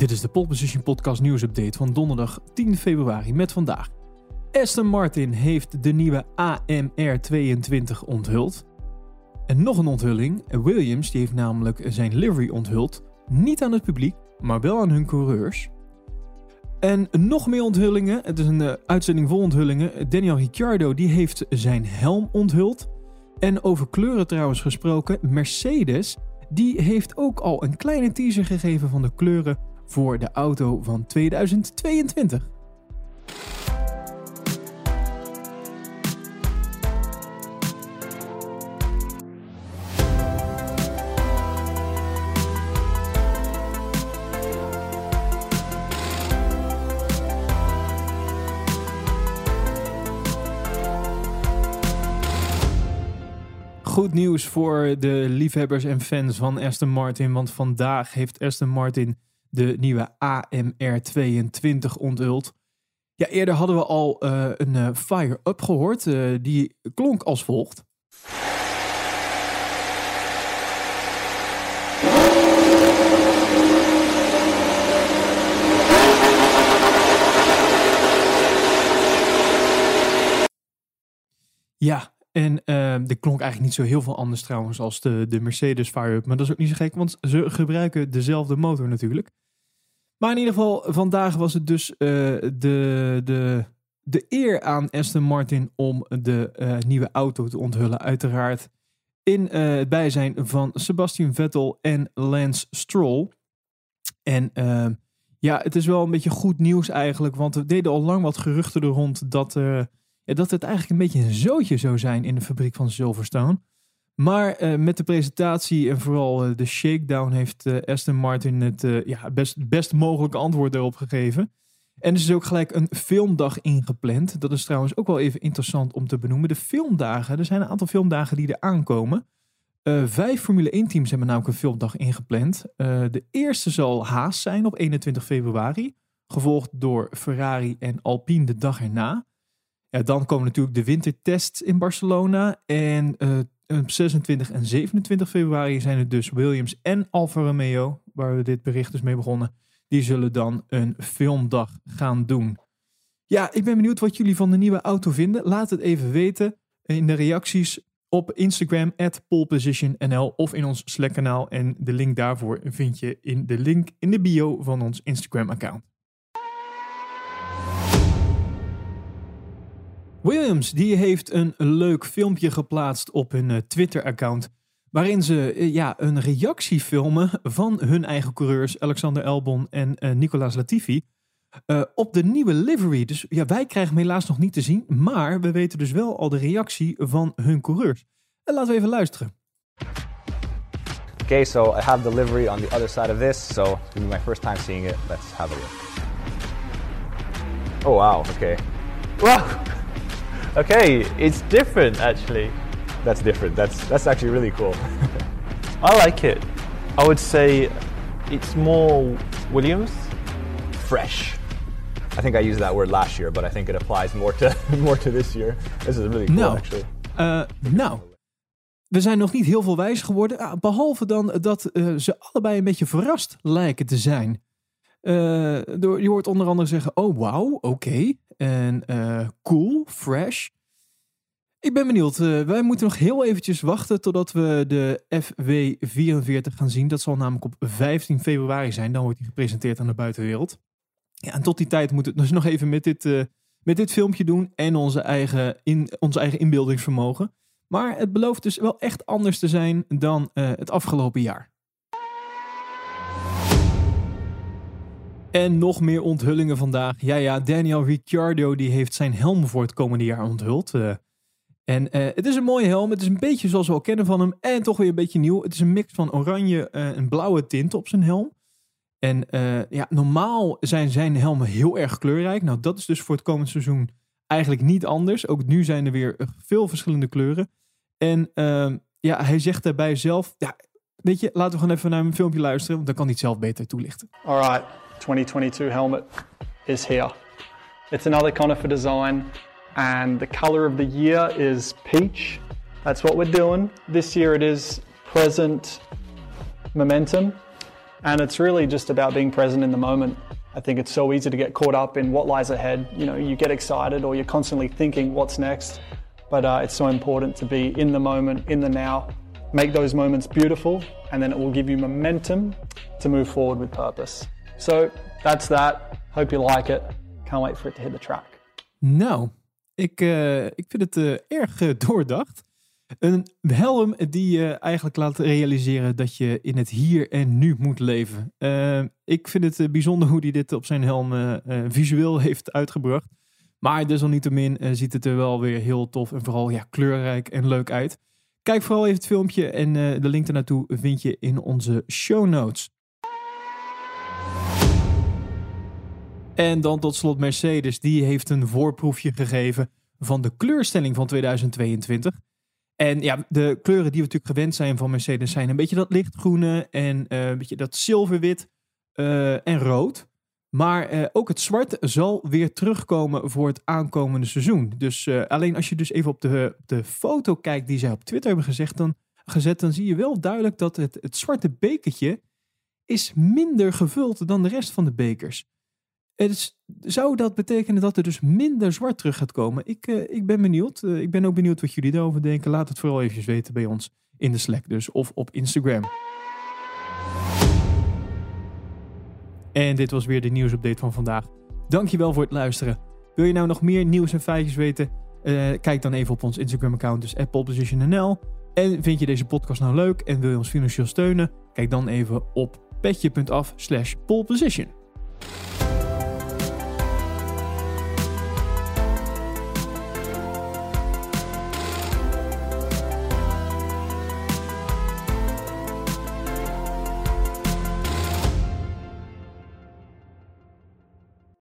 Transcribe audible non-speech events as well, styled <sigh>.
Dit is de Pole Position Podcast nieuwsupdate van donderdag 10 februari met vandaag. Aston Martin heeft de nieuwe AMR22 onthuld. En nog een onthulling. Williams die heeft namelijk zijn livery onthuld. Niet aan het publiek, maar wel aan hun coureurs. En nog meer onthullingen. Het is een uh, uitzending vol onthullingen. Daniel Ricciardo die heeft zijn helm onthuld. En over kleuren trouwens gesproken. Mercedes die heeft ook al een kleine teaser gegeven van de kleuren voor de auto van 2022. Goed nieuws voor de liefhebbers en fans van Aston Martin, want vandaag heeft Aston Martin de nieuwe AMR22 onthuld. Ja, eerder hadden we al uh, een uh, Fire-Up gehoord. Uh, die klonk als volgt. Ja, en uh, klonk eigenlijk niet zo heel veel anders trouwens als de, de Mercedes Fire-Up. Maar dat is ook niet zo gek, want ze gebruiken dezelfde motor natuurlijk. Maar in ieder geval, vandaag was het dus uh, de, de, de eer aan Aston Martin om de uh, nieuwe auto te onthullen. Uiteraard in uh, het bijzijn van Sebastian Vettel en Lance Stroll. En ehm, ja, het is wel een beetje goed nieuws eigenlijk, want we deden al lang wat geruchten er rond dat dat het eigenlijk een beetje een zootje zou zijn in de fabriek van Silverstone. Maar uh, met de presentatie en vooral uh, de shakedown heeft Aston Martin het ja, best, best mogelijke antwoord daarop gegeven. En er is ook gelijk een filmdag ingepland. Dat is trouwens ook wel even interessant om te benoemen. De filmdagen, er zijn een aantal filmdagen die er aankomen. vijf Formule 1 teams hebben namelijk een filmdag ingepland. de eerste zal Haas zijn op 21 februari. Gevolgd door Ferrari en Alpine de dag erna. Ja, dan komen natuurlijk de wintertests in Barcelona. En uh, op 26 en 27 februari zijn het dus Williams en Alfa Romeo, waar we dit bericht dus mee begonnen. Die zullen dan een filmdag gaan doen. Ja, ik ben benieuwd wat jullie van de nieuwe auto vinden. Laat het even weten in de reacties op Instagram, at polepositionnl of in ons Slack kanaal. En de link daarvoor vind je in de link in de bio van ons Instagram Williams die heeft een leuk filmpje geplaatst op hun uh, Twitter-account. Waarin ze uh, ja, een reactie filmen van hun eigen coureurs Alexander Albon en uh, Nicolas Latifi. op de nieuwe livery. Dus ja, wij krijgen hem helaas nog niet te zien. Maar we weten dus wel al de reactie van hun coureurs. En laten we even luisteren. Okay, so I have the livery on the other side of this. So it's gonna be my first time seeing it. Let's have a look. Oh wow, okay. Wow! Okay, it's different actually. That's different. That's that's actually really cool. <laughs> I like it. I would say it's more Williams. Fresh. I think I used that word last year, but I think it applies more to <laughs> more to this year. This is really cool nou, actually. Uh, nou, we zijn nog niet heel veel wijs geworden, ah, behalve dan dat uh, ze allebei een beetje verrast lijken te zijn. Uh, door, je hoort onder andere zeggen, oh wauw, oké. Okay. En uh, cool, fresh. Ik ben benieuwd. Uh, wij moeten nog heel eventjes wachten totdat we de FW44 gaan zien. Dat zal namelijk op 15 februari zijn. Dan wordt die gepresenteerd aan de buitenwereld. Ja, en tot die tijd moeten we dus nog even met dit, uh, met dit filmpje doen. En onze eigen, in, onze eigen inbeeldingsvermogen. Maar het belooft dus wel echt anders te zijn dan het afgelopen jaar. En nog meer onthullingen vandaag. Ja, ja, Daniel Ricciardo die heeft zijn helm voor het komende jaar onthuld. Uh, en uh, het is een mooie helm. Het is een beetje zoals we al kennen van hem. En toch weer een beetje nieuw. Het is een mix van oranje uh, en blauwe tint op zijn helm. En ja, normaal zijn zijn helmen heel erg kleurrijk. Nou, dat is dus voor het komende seizoen eigenlijk niet anders. Ook nu zijn er weer veel verschillende kleuren. En ehm, ja, hij zegt daarbij zelf... Ja, weet je, laten we gewoon even naar een filmpje luisteren. Want dan kan hij het zelf beter toelichten. All right. 2022 helmet is here. It's another conifer design and the color of the year is peach. That's what we're doing. This year it is present momentum. And it's really just about being present in the moment. I think it's so easy to get caught up in what lies ahead. You know, you get excited or you're constantly thinking what's next. But uh, it's so important to be in the moment, in the now. Make those moments beautiful, and then it will give you momentum to move forward with purpose. So that's that. Hope you like it. Can't wait for it to hit the track. Nou, ik, uh, ik vind het uh, erg uh, <laughs> doordacht. Een helm die je eigenlijk laat realiseren dat je in het hier en nu moet leven. ik vind het bijzonder hoe hij dit op zijn helm visueel <laughs> heeft uitgebracht. Maar desalniettemin ziet het er wel weer heel tof en vooral ja, kleurrijk en leuk uit. Kijk vooral even het filmpje en de link ernaartoe vind je in onze show notes. En dan tot slot Mercedes. Die heeft een voorproefje gegeven van de kleurstelling van 2022. En ja, de kleuren die we natuurlijk gewend zijn van Mercedes zijn een beetje dat lichtgroene en uh, een beetje dat zilverwit uh, en rood. Maar uh, ook het zwart zal weer terugkomen voor het aankomende seizoen. Dus alleen als je dus even op de, de foto kijkt die zij op Twitter hebben gezegd, dan, gezet, dan zie je wel duidelijk dat het, het zwarte bekertje is minder gevuld dan de rest van de bekers. Zou dat betekenen dat er dus minder zwart terug gaat komen? Ik, uh, ik ben benieuwd. Uh, ik ben ook benieuwd wat jullie daarover denken. Laat het vooral even weten bij ons in de Slack dus. Of op Instagram. En dit was weer de nieuwsupdate van vandaag. Dankjewel voor het luisteren. Wil je nou nog meer nieuws en feitjes weten? Uh, kijk dan even op ons Instagram account, dus @polepositionnl. En vind je deze podcast nou leuk en wil je ons financieel steunen? Kijk dan even op petje.af slash poleposition.